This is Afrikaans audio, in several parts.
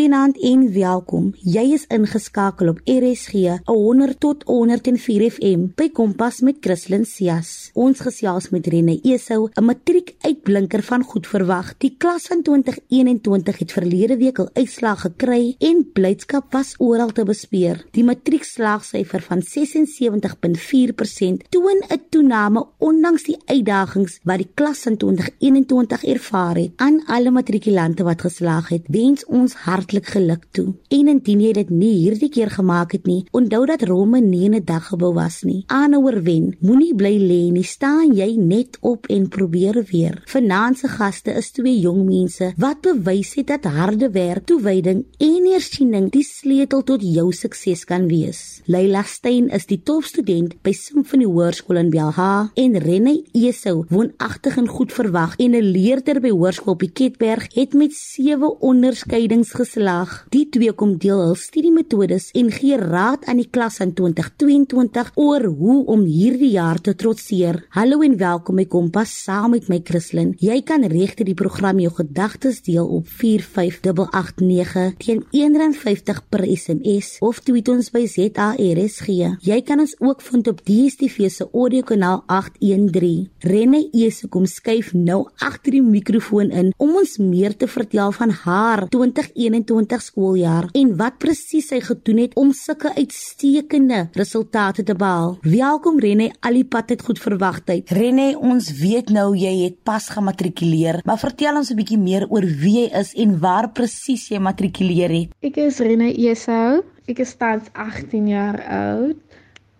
Goeienaand en welkom. Jy is ingeskakel op RSG 100 tot 104 FM by Kompas met Christlyn Cias. Ons gesels met Rene Esou, 'n matriekuitblinker van Goed Verwag. Die klas van 2021 het verlede week al uitslag gekry en blydskap was oral te bespeer. Die matriekslaagsyfer van 76.4% toon 'n toename ondanks die uitdagings wat die klas in 2021 ervaar het. Aan alle matrikulante wat geslaag het, wens ons hartlik geluk toe. En indien jy dit nie hierdie keer gemaak het nie, onthou dat Rome nie 'n dag gebou was nie. Aanhouer wen, moenie bly lê nie, staan jy net op en probeer weer. Vanaand se gaste is twee jong mense wat bewys het dat harde werk, toewyding en eersiening die sleutel tot jou sukses kan wees. Leila Stein is die topstudent by Symphony Hoërskool in Belha en Rene Esou woonagtig en goed verwag en 'n leerder by Hoërskool Piketberg het met 7 onderskeidings geslaag. Die twee kom deel hul studiemetodes en gee raad aan die klas in 2022 oor hoe om hierdie jaar te trotseer. Hallo en welkom by Kompas saam met my Christlyn. Jy kan regter die program jou gedagtes deel op 45889 teen R1.50 per SMS of tweet ons by ZARSG. Jy kan ons ook vind op DStv se audiokanaal 813. Renne Ese kom skuif nou agter die mikrofoon in om ons meer te vertel van haar 2021 skooljaar en wat presies sy gedoen het om sulke uitstekende resultate te behaal. Welkom Rene, al die pad het goed verwagtheid. Rene, ons weet nou jy het pas gematrikuleer, maar vertel ons 'n bietjie meer oor wie jy is en waar presies jy matrikuleer het. Ek is Rene Esau. Ek is tans 18 jaar oud.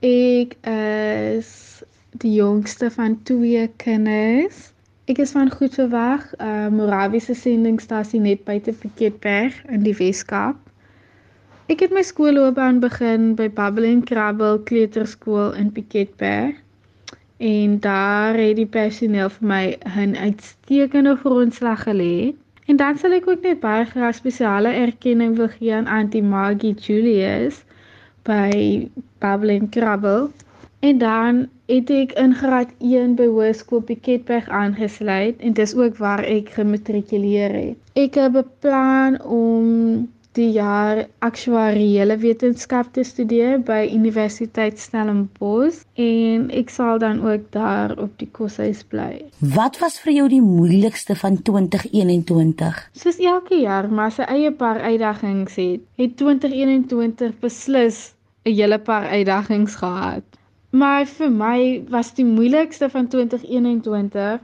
Ek is die jongste van twee kinders. Ek is van Goed Verwag, uh, Morawiese sendingstasie net buite Piketberg in die Weskaap. Ek het my skoolloopbaan begin by Bubble and Crabble Kleuterskool in Piketberg. En daar het die personeel vir my 'n uitstekende grondslag gelê. En dan sal ek ook net baie graag spesiale erkenning wil gee aan Auntie Maggie Julius by Bubble and Crabble. En dan het ek in graad 1 by Hoërskool Piketberg aangesluit en dis ook waar ek gematrikuleer het. Ek het beplan om die jaar aktuariële wetenskap te studeer by Universiteit Stellenbosch en ek sal dan ook daar op die koshuis bly. Wat was vir jou die moeilikste van 2021? Soos elke jaar, maar sy eie paar uitdagings het, het 2021 beslis 'n hele paar uitdagings gehad. Maar vir my was die moeilikste van 2021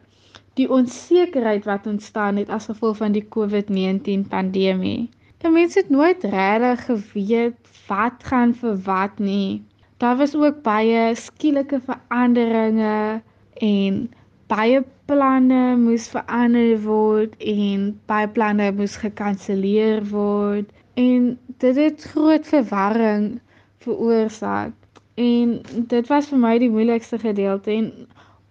die onsekerheid wat ontstaan het as gevolg van die COVID-19 pandemie. Die mense het nooit regtig geweet wat gaan vir wat nie. Daar was ook baie skielike veranderinge en baie planne moes verander word en baie planne moes gekanselleer word en dit het groot verwarring veroorsaak. En dit was vir my die moeilikste gedeelte en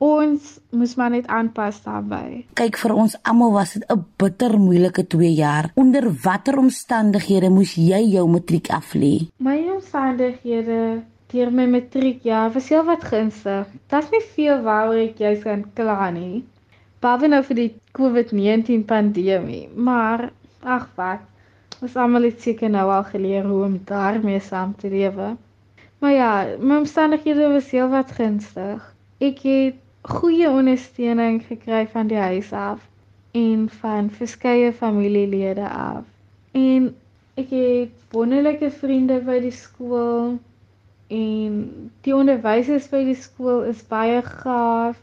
ons moes maar net aanpas daarbey. Kyk vir ons almal was dit 'n bitter moeilike 2 jaar. Onder watter omstandighede moes jy jou matriek aflê? My omstandighede deur my matriek jaar was heel wat gunstig. Daar's nie veel waaroor ek jy kan kla nie. Behalwe nou vir die COVID-19 pandemie, maar ag wat. Ons almal het seker nou al geleer hoe om daarmee saam te lewe. Maar ja, my omstandighede was heel wat gunstig. Ek het goeie ondersteuning gekry van die huis af en van verskeie familielede af. En ek het wonderlike vriende by die skool en die onderwysers by die skool is baie gaaf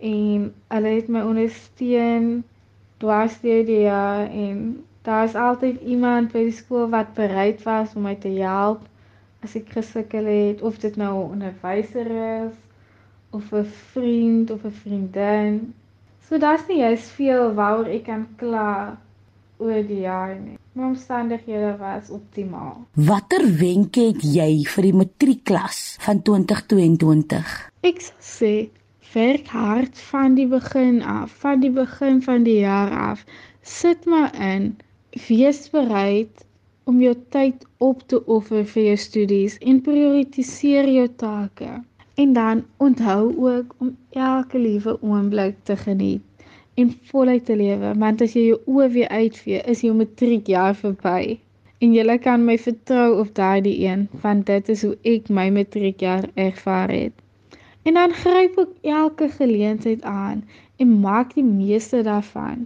en hulle het my ondersteun dwars deur die jaar en daar is altyd iemand by die skool wat bereid was om my te help as ek gesukkel het of dit nou 'n onderwyser is of 'n vriend of 'n vriendin. So daar's nie jy's veel waaroor ek kan kla oor die jaar nie. My omstandighede was optimaal. Watter wenke het jy vir die matriekklas van 2022? Ek sê werk hard van die begin af, van die begin van die jaar af. Sit maar in, wees bereid om jou tyd op te offer vir jou studies en prioritiseer jou take. En dan onthou ook om elke liewe oomblik te geniet. en voluit te lewe, want as jy jou oë weer uitvee, is jou matriekjaar verby. En jy kan my vertrou op daardie een, want dit is hoe ek my matriekjaar ervaar het. En dan gryp ek elke geleentheid aan en maak die meeste daarvan.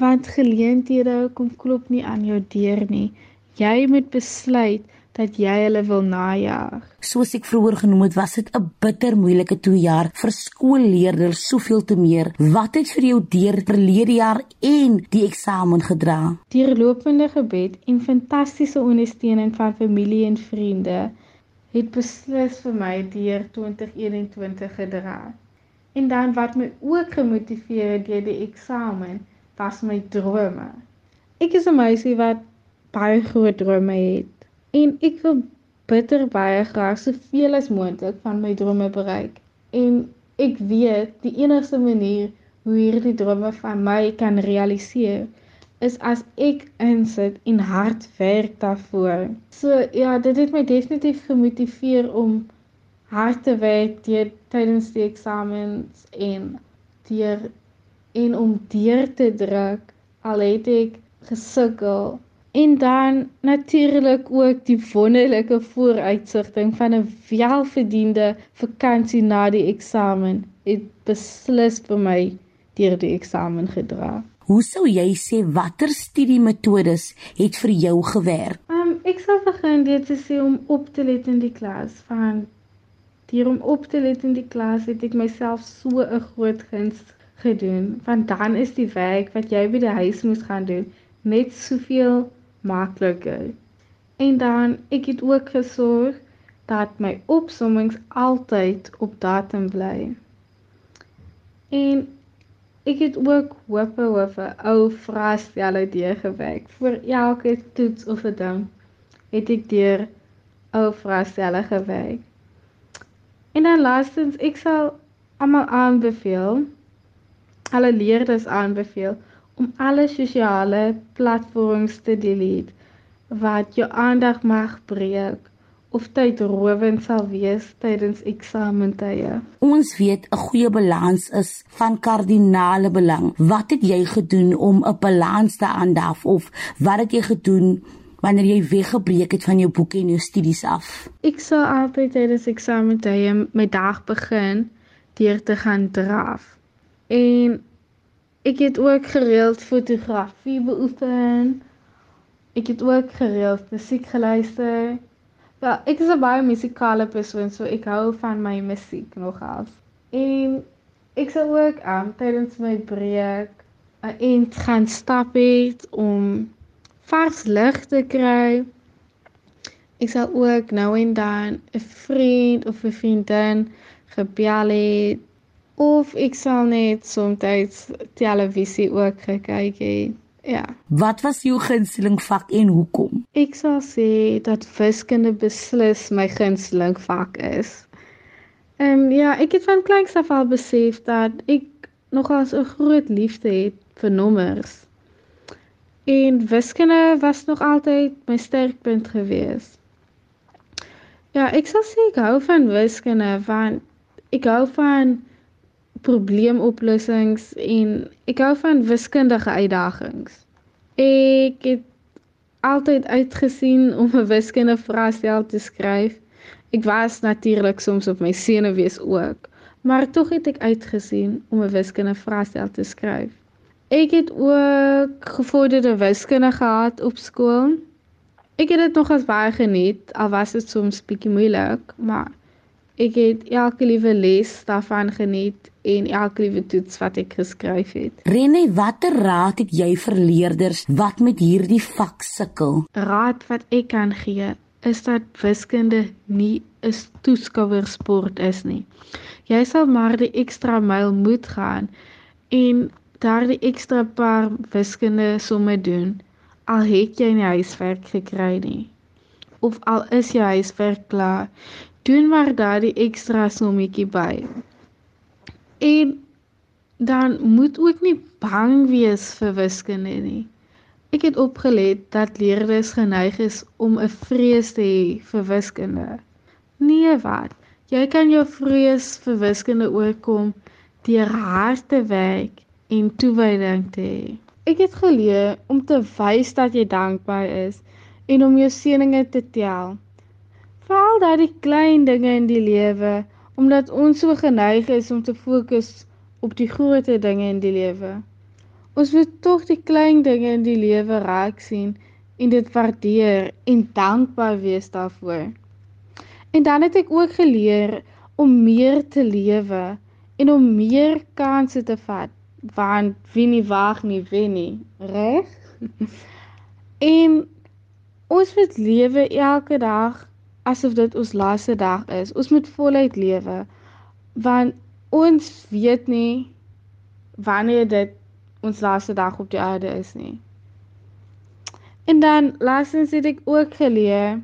Want geleenthede kom klop nie aan jou deur nie. Jy moet besluit dat jy hulle wil najag. Soos ek vroeër genoem het, was dit 'n bitter moeilike 2 jaar vir skoolleerders, soveel te meer. Wat het vir jou deur verlede jaar en die eksamen gedra? Deurlopende gebed en fantastiese ondersteuning van familie en vriende het beslis vir my deur 2021 gedra. En dan wat my ook gemotiveer het deur die eksamen, was my drome. Ek is 'n meisie wat baie groot drome het en ek wil bitter baie graag soveel as moontlik van my drome bereik. En ek weet die enigste manier hoe hierdie drome van my kan realiseer is as ek insit en hard werk daarvoor. So ja, dit het my definitief gemotiveer om hard te werk deur tydens die eksamens en deur en om deur te druk al het ek gesukkel En dan natuurlik ook die wonderlike vooruitsigting van 'n welverdiende vakansie na die eksamen het beslis vir my deur die eksamen gedra. Hoe sou jy sê watter studiemetodes het vir jou gewerk? Um ek sou begin deur te sê om op te let in die klas. Van deur om op te let in die klas het ek myself so 'n groot guns gedoen. Want dan is die werk wat jy by die huis moet gaan doen net soveel makliker. En dan ek het ook gesorg dat my opsommings altyd op datum bly. En ek het ook hope hope ou vraestelle deurgewerk vir elke toets of 'n ding. Het ek deur ou vraestelle gewerk. En dan laastens ek sal almal aanbeveel alle leerders aanbeveel om alle sosiale platforms te delete wat jou aandag mag breek of tydrowend sal wees tydens eksamentye. Ons weet 'n goeie balans is van kardinale belang. Wat het jy gedoen om 'n balans te aandaaf of wat het jy gedoen wanneer jy weggebreek het van jou boeke en jou studies af? Ek sal altyd tydens eksamentye my dag begin deur te gaan draf. En Ek het ook gereeld fotografie beoefen. Ek het ook gereeld musiek geluister. Ja, ek is 'n baie musikale persoon, so ek hou van my musiek nogal. En ek sal ook aan um, tydens my breek 'n ent gaan stap het om vars lug te kry. Ek sal ook nou en dan 'n vriend of 'n vriendin gebel het of ek sal net soms televisie ook gekyk het. Ja. Wat was jou gunsteling vak en hoekom? Ek sal sê dat wiskunde beslis my gunsteling vak is. Ehm um, ja, ek het van kleins af al besef dat ek nogals 'n groot liefde het vir nommers. En wiskunde was nog altyd my sterkpunt gewees. Ja, ek sal sê ek hou van wiskunde want ek hou van probleemoplossings en ek hou van wiskundige uitdagings. Ek het altyd uitgesien om 'n wiskundige vraestel te skryf. Ek was natuurlik soms op my senuwees ook, maar tog het ek uitgesien om 'n wiskundige vraestel te skryf. Ek het ook gevorderde wiskunde gehad op skool. Ek het dit nogals baie geniet, al was dit soms bietjie moeilik, maar Ek het elke liewe les daarvan geniet en elke liewe toets wat ek geskryf het. Rene, watter raad het jy vir leerders wat met hierdie vak sukkel? Raad wat ek kan gee is dat wiskunde nie 'n toeskouersport is nie. Jy sal maar die ekstra myl moet gaan en daardie ekstra paar wiskunde somme doen al het jy nie huiswerk gekry nie of al is jou huiswerk klaar doen maar daardie ekstra sommetjie by. En dan moet ook nie bang wees vir wiskunde nie. Ek het opgelet dat leerders geneig is om 'n vrees te hê vir wiskunde. Nee wat? Jy kan jou vrees vir wiskunde oorkom deur hard te werk en toewyding te hê. Ek het geleer om te wys dat jy dankbaar is en om jou seëninge te tel. Veral daai klein dinge in die lewe, omdat ons so geneig is om te fokus op die groot dinge in die lewe. Ons moet tog die klein dinge in die lewe raak sien en dit waardeer en dankbaar wees daarvoor. En dan het ek ook geleer om meer te lewe en om meer kansse te vat want wie nie wag nie wen nie, reg? en ons moet lewe elke dag asof dit ons laaste dag is. Ons moet voluit lewe want ons weet nie wanneer dit ons laaste dag op die aarde is nie. En dan laasens het ek ook geleer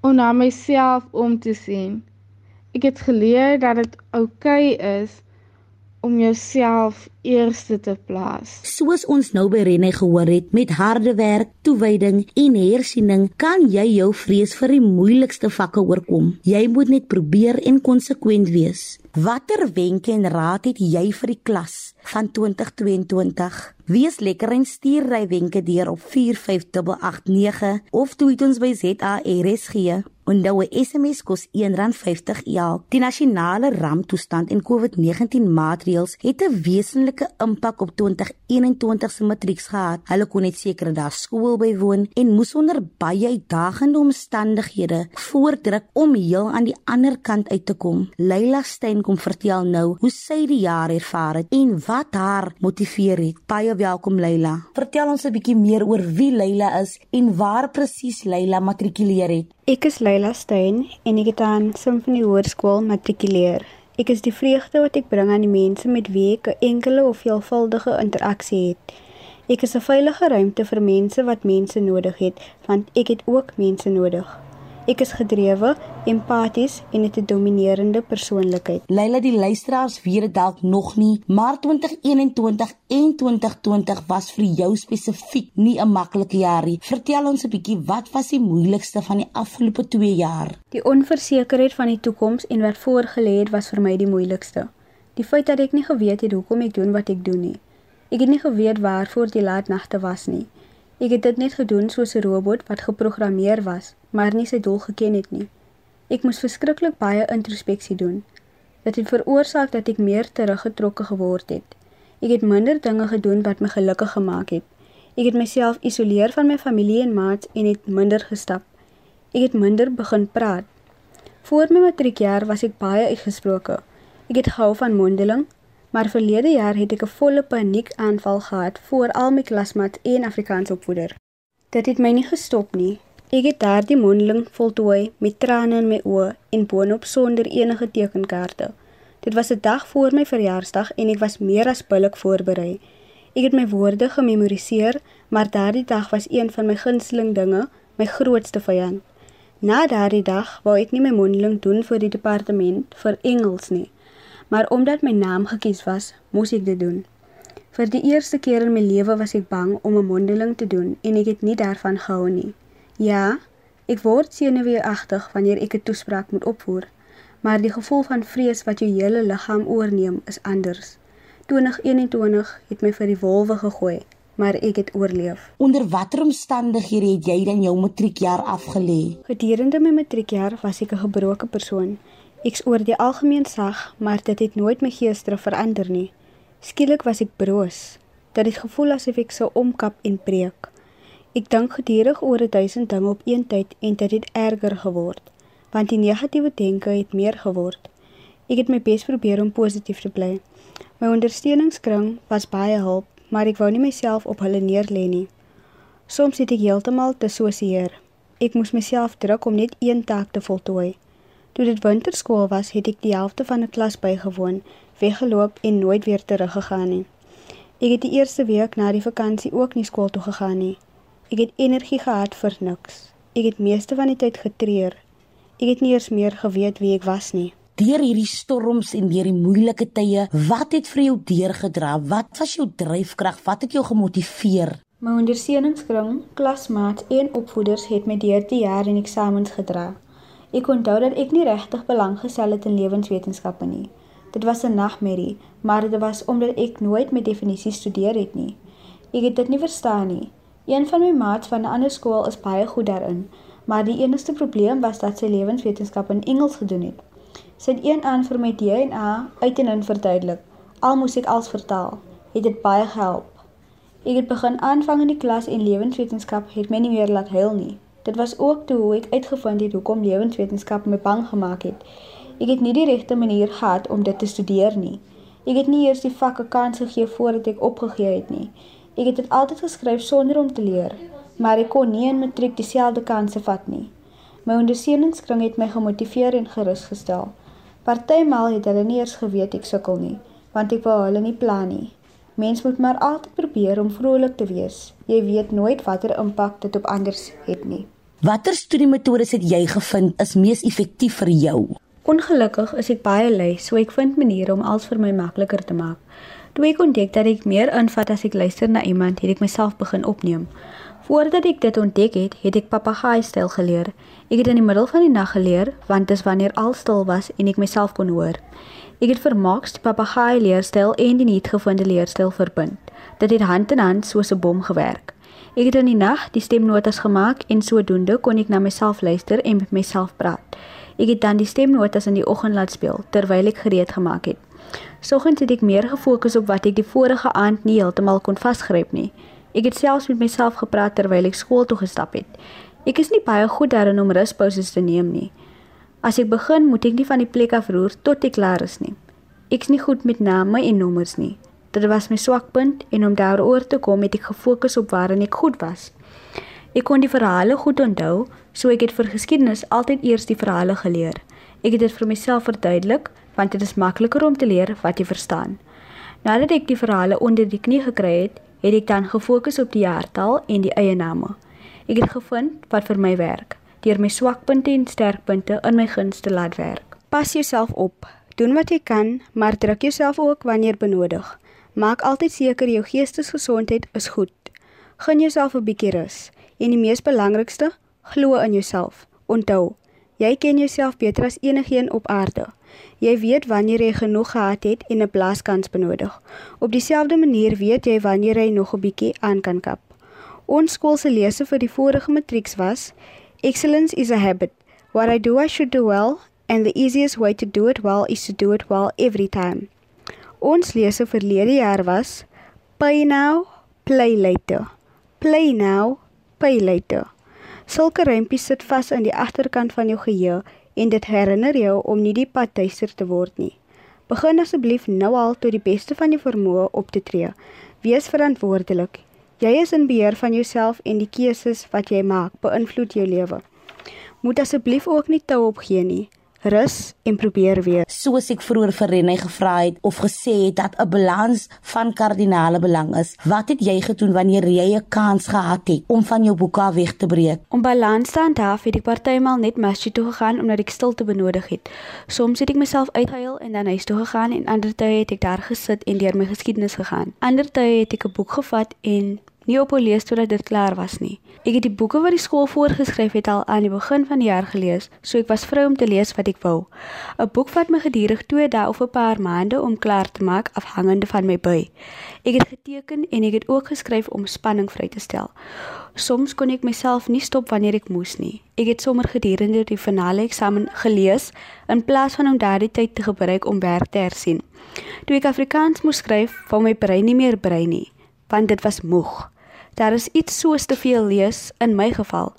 om na myself om te sien. Ek het geleer dat dit oukei okay is om jouself eerste te plaas. Soos ons nou by Rene gehoor het, met harde werk, toewyding en hersiening kan jy jou vrees vir die moeilikste vakke oorkom. Jy moet net probeer en konsekwent wees. Watter wenke en raad het jy vir die klas van 2022? Wees lekker en stuur ry wenke deur op 45889 of tweet ons by ZARSG. Onthou 'n SMS kos R1.50 elk. Die nasionale ramptoestand en COVID-19 maatreëls het 'n wesenlike impak op 2021 se matrieks gehad. Hulle kon net sekere dae skool bywoon en moes onder baie uitdagende omstandighede voordruk om heel aan die ander kant uit te kom. Leila Stein kom vertel nou hoe sy die jaar ervaar het en wat haar motiveer het. Baie welkom Leila. Vertel ons 'n bietjie meer oor wie Leila is en waar presies Leila matrikuleer het. Ek is Leila Steyn en ek het aan Symphony Hoërskool matrikuleer. Ek is die vreugde wat ek bring aan die mense met wie ek 'n enkele of veelvuldige interaksie het. Ek is 'n veilige ruimte vir mense wat mense nodig het, want ek het ook mense nodig. Ek is gedrewe, empaties en het 'n dominerende persoonlikheid. Leila, die luisteraars weet dit dalk nog nie, maar 2021 en 2020 was vir jou spesifiek nie 'n maklike jaar nie. Vertel ons 'n bietjie, wat was die moeilikste van die afgelope 2 jaar? Die onversekerheid van die toekoms en wat voorgelê het was vir my die moeilikste. Die feit dat ek nie geweet het hoekom ek doen wat ek doen nie. Ek het nie geweet waarvoor die laat nagte was nie. Ek het dit net gedoen soos 'n robot wat geprogrammeer was maar nie sy doel geken het nie. Ek moes verskriklik baie introspeksie doen. Dit het veroorsaak dat ek meer teruggetrokke geword het. Ek het minder dinge gedoen wat my gelukkig gemaak het. Ek het myself isoleer van my familie en maats en het minder gestap. Ek het minder begin praat. Voor my matriekjaar was ek baie uitgesproke. Ek het gehou van mondeling, maar verlede jaar het ek 'n volle paniekaanval gehad voor al my klasmaats en Afrikaans opvoeder. Dit het my nie gestop nie. Ek het daardie mondeling voltooi met trane in my oë en boonop sonder enige tekenkaarte. Dit was 'n dag voor my verjaarsdag en ek was meer as billik voorberei. Ek het my woorde gememoriseer, maar daardie dag was een van my gunsteling dinge, my grootste vyand. Na daardie dag wou ek nie my mondeling doen vir die departement vir Engels nie, maar omdat my naam gekies was, moes ek dit doen. Vir die eerste keer in my lewe was ek bang om 'n mondeling te doen en ek het nie daarvan gehou nie. Ja, ek word senuweeagtig wanneer ek 'n toespraak moet opvoer, maar die gevoel van vrees wat jou hele liggaam oorneem is anders. 2021 het my vir die wolwe gegooi, maar ek het oorleef. Onder watter omstandighede het jy dan jou matriekjaar afgelê? Gedurende my matriekjaar was ek 'n gebroke persoon. Ek's oor die algemeen sag, maar dit het nooit my geesdrift verander nie. Skielik was ek broos. Dit het gevoel asof ek sou omkap en breek. Ek dink gedurig oor 1000 dinge op een tyd en dit het erger geword, want die negatiewe denke het meer geword. Ek het my bes probeer om positief te bly. My ondersteuningskring was baie hulp, maar ek wou nie myself op hulle neerlê nie. Soms het ek heeltemal te sosieer. Ek moes myself druk om net een taak te voltooi. Toe dit winterskool was, het ek die helfte van 'n klas bygewoon, weggeloop en nooit weer teruggegaan nie. Ek het die eerste week na die vakansie ook nie skool toe gegaan nie. Ek het energie gehad vir niks. Ek het meeste van die tyd getreur. Ek het nie eers meer geweet wie ek was nie. Deur hierdie storms en deur die moeilike tye, wat het vir jou deurgedra? Wat was jou dryfkrag? Wat het jou gemotiveer? My ondersteuningskring, klasmaats en opvoeders het my deur die jaar in eksamens gedra. Ek onthou dat ek nie regtig belang gestel het in lewenswetenskappe nie. Dit was 'n nagmerrie, maar dit was omdat ek nooit met definisies studeer het nie. Ek het dit nie verstaan nie. Een van my maats van 'n ander skool is baie goed daarin, maar die enigste probleem was dat sy lewenswetenskap in Engels gedoen het. Sy het een aan vir my DNA uit en in verduidelik. Al moes ek als vertaal. Het dit baie gehelp. Ek het begin aanvang in die klas en lewenswetenskap het my nie meer laat huil nie. Dit was ook toe hoe ek uitgevind het hoekom lewenswetenskap my bang gemaak het. Ek het nie die regte manier gehad om dit te studeer nie. Ek het nie eers die vakke kans gegee voordat ek opgegee het nie. Ek het dit altyd geskryf sonder om te leer, maar ek kon nie in matriek dieselfde kansse vat nie. My ondersteuningskring het my gemotiveer en gerusgestel. Partymal het hulle nie eers geweet ek sukkel nie, want ek wou hulle nie plan nie. Mens moet maar altyd probeer om vrolik te wees. Jy weet nooit watter impak dit op ander het nie. Watter studiemetodes het jy gevind is mees effektief vir jou? Ongelukkig is ek baie lui, so ek vind maniere om alles vir my makliker te maak. Toe ek ontdek dat ek meer invat as ek luister na iemand, het ek myself begin opneem. Voordat ek dit ontdek het, het ek papegaai styl geleer. Ek het in die middel van die nag geleer, want dit is wanneer al stil was en ek myself kon hoor. Ek het vermaaks die papegaai leerstyl en die nuutgevonde leerstyl verbind. Dit het hand in hand soos 'n bom gewerk. Ek het in die nag die stemnotas gemaak en sodoende kon ek na myself luister en met myself praat. Ek het dan die stemnotas in die oggend laat speel terwyl ek gereed gemaak het. Soggens het ek meer gefokus op wat ek die vorige aand nie heeltemal kon vasgryp nie. Ek het selfs met myself gepraat terwyl ek skool toe gestap het. Ek is nie baie goed daarin om ruspauses te neem nie. As ek begin, moet ek nie van die plek af roer tot ek klaar is nie. Ek's nie goed met name en nommers nie. Dit was my swakpunt en om daaroor te kom het ek gefokus op waarin ek goed was. Ek kon die verhale goed onthou, so ek het vir geskiedenis altyd eers die verhale geleer. Ek het dit vir myself verduidelik want dit is makliker om te leer wat jy verstaan. Nadat ek die verhale onder die knie gekry het, het ek dan gefokus op die jaartal en die eie name. Ek het gevind wat vir my werk, deur my swakpunte en sterkpunte in my guns te laat werk. Pas jouself op. Doen wat jy kan, maar druk jouself ook wanneer benodig. Maak altyd seker jou geestesgesondheid is goed. Gun jouself 'n bietjie rus. En die mees belangrikste, glo in jouself. Onthou, jy ken jouself beter as enigiemand op aarde. Jy weet wanneer jy genoeg gehad het en 'n blaaskans benodig. Op dieselfde manier weet jy wanneer jy nog 'n bietjie aan kan kap. Ons skool se lese vir die vorige matrieks was: Excellence is a habit. What I do I should do well and the easiest way to do it well is to do it well every time. Ons lese vir verlede jaar was: Pay now, play later. Play now, pay later. Sulke rympies sit vas in die agterkant van jou geheue en dit herinner jou om nie die pad tuister te word nie. Begin asseblief nou al tot die beste van jou vermoë op te tree. Wees verantwoordelik. Jy is in beheer van jouself en die keuses wat jy maak beïnvloed jou lewe. Moet asseblief ook nie te opgee nie rus en probeer weer. Soos ek vroeër vir Renée gevra het of gesê het dat 'n balans van kardinale belang is. Wat het jy gedoen wanneer jy 'n kans gehad het om van jou boeke af weg te breek? Om balans te handhaaf, het ek partymal net masjie toe gegaan omdat ek stilte benodig het. Soms het ek myself uitgehuil en dan huis toe gegaan en ander tye het ek daar gesit en deur my geskiedenis gegaan. Ander tye het ek 'n boek gevat en nie op lees totdat dit klaar was nie. Ek het die boeke wat die skool voorgeskryf het al aan die begin van die jaar gelees, so ek was vry om te lees wat ek wou. 'n Boek vat my gedurig 2 dae of 'n paar maande om klaar te maak afhangende van my by. Ek het geteken en ek het ook geskryf om spanning vry te stel. Soms kon ek myself nie stop wanneer ek moes nie. Ek het sommer gedurende die finale eksamen gelees in plaas van om daardie tyd te gebruik om werk te hersien. Toe ek Afrikaans moes skryf, wou my brein nie meer brein nie, want dit was moeg. Daar is iets soos te veel lees in my geval.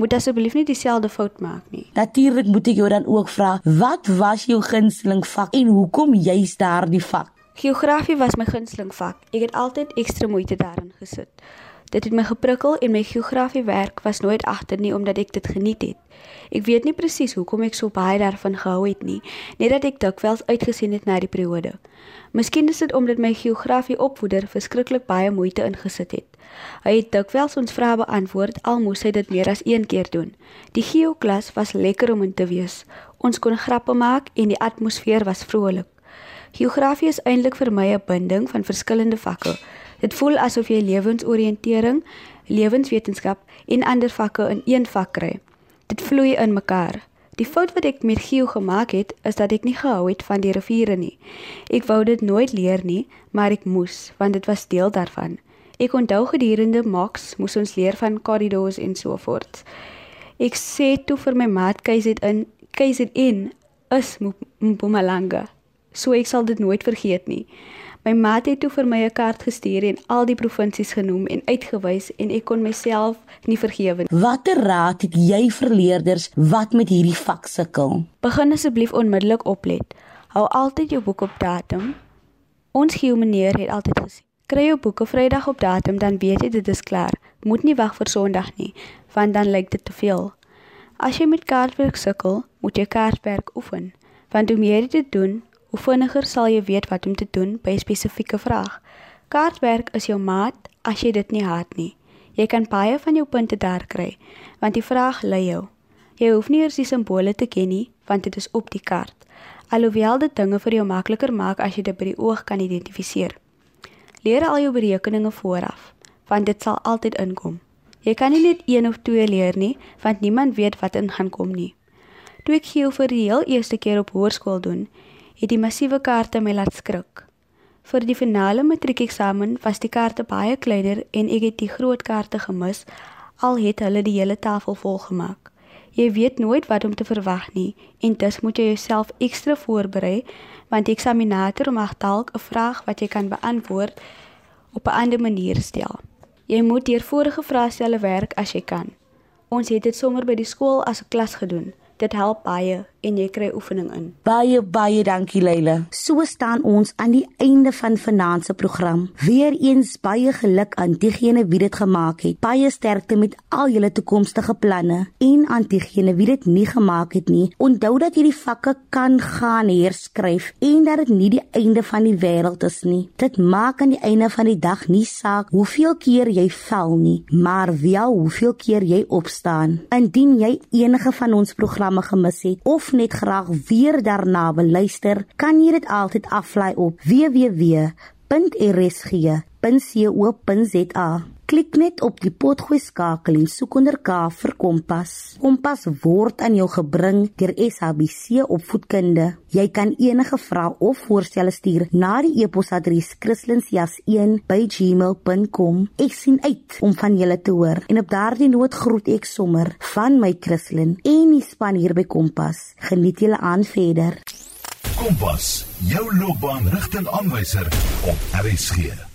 Moet asseblief nie dieselfde fout maak nie. Natuurlik moet ek jou dan ook vra, wat was jou gunsteling vak en hoekom juist daardie vak? Geografie was my gunsteling vak. Ek het altyd ekstra moeite daarin gesit. Dit het my geprikkel en my geografie werk was nooit agter nie omdat ek dit geniet het. Ek weet nie presies hoekom ek so baie daarvan gehou het nie, net dat ek dikwels uitgesien het na die periode. Miskien is dit omdat my geografie opvoeder verskriklik baie moeite ingesit het. Hy het dikwels ons vrae beantwoord al moes hy dit meer as een keer doen. Die geoklas was lekker om in te wees. Ons kon grappe maak en die atmosfeer was vrolik. Geografie is eintlik vir my 'n binding van verskillende vakke. Dit voel asof jy lewensoriëntering, lewenswetenskap en ander vakke in een vak kry. Dit vloei in mekaar. Die fout wat ek met Gio gemaak het, is dat ek nie gehou het van die riviere nie. Ek wou dit nooit leer nie, maar ek moes, want dit was deel daarvan. Ek onthou gedurende Max moes ons leer van corridors en so voort. Ek sê toe vir my maat KZN, KZN is Mpumalanga. So ek sal dit nooit vergeet nie. My maat het toe vir my 'n kaart gestuur en al die provinsies genoem en uitgewys en ek kon myself nie vergewe nie. Watter raad het jy vir leerders wat met hierdie vak sukkel? Begin asseblief onmiddellik oplet. Hou altyd jou boek op datum. Ons gee meneer het altyd gesê, kry jou boeke Vrydag op datum dan weet jy dit is klaar. Moet nie wag vir Sondag nie, want dan lyk dit te veel. As jy met kaartwerk sukkel, moet jy kaartwerk oefen. Want hoe meer jy dit doen, Hoe vinniger sal jy weet wat om te doen by 'n spesifieke vraag. Kaartwerk is jou maat as jy dit nie het nie. Jy kan baie van jou punte daar kry, want die vraag lei jou. Jy hoef nie eers die simbole te ken nie, want dit is op die kaart. Alhoewel dit dinge vir jou makliker maak as jy dit by die oog kan identifiseer. Leer al jou berekeninge vooraf, want dit sal altyd inkom. Jy kan nie net een of twee leer nie, want niemand weet wat in gaan kom nie. Toe ek geel vir die heel eerste keer op hoërskool doen, het die massiewe kaarte my laat skrik. Vir die finale matriekeksamen was die kaarte baie kleiner en ek het die groot kaarte gemis al het hulle die hele tafel vol gemaak. Jy weet nooit wat om te verwag nie en dus moet jy jouself ekstra voorberei want die eksaminator mag dalk 'n vraag wat jy kan beantwoord op 'n ander manier stel. Jy moet deur vorige vraestelle werk as jy kan. Ons het dit sommer by die skool as 'n klas gedoen. Dit help baie en jy kry oefening in. Baie baie dankie Leila. So staan ons aan die einde van vanaand se program. Weereens baie geluk aan diegene wie dit gemaak het. Baie sterkte met al julle toekomstige planne en aan diegene wie dit nie gemaak het nie. Onthou dat jy die vakke kan gaan herskryf en dat dit nie die einde van die wêreld is nie. Dit maak aan die einde van die dag nie saak hoeveel keer jy val nie, maar wel hoeveel keer jy opstaan. Indien jy enige van ons programme gemis het of net graag weer daarna beluister, kan jy dit altyd aflaai op www.rsg.co.za. Klik net op die potgooi skakel en soek onder K vir Kompas. Kompas word aan jou gebring deur SABC Opvoedkunde. Jy kan enige vrae of voorstelle stuur na die e-posadres christlinsjas1@gmail.com. Ek sien uit om van julle te hoor. En op daardie noot groet ek sommer van my Christlyn en die span hier by Kompas. Geniet julle aan verder. Kompas, jou loopbaan rigtingaanwyser op RSG.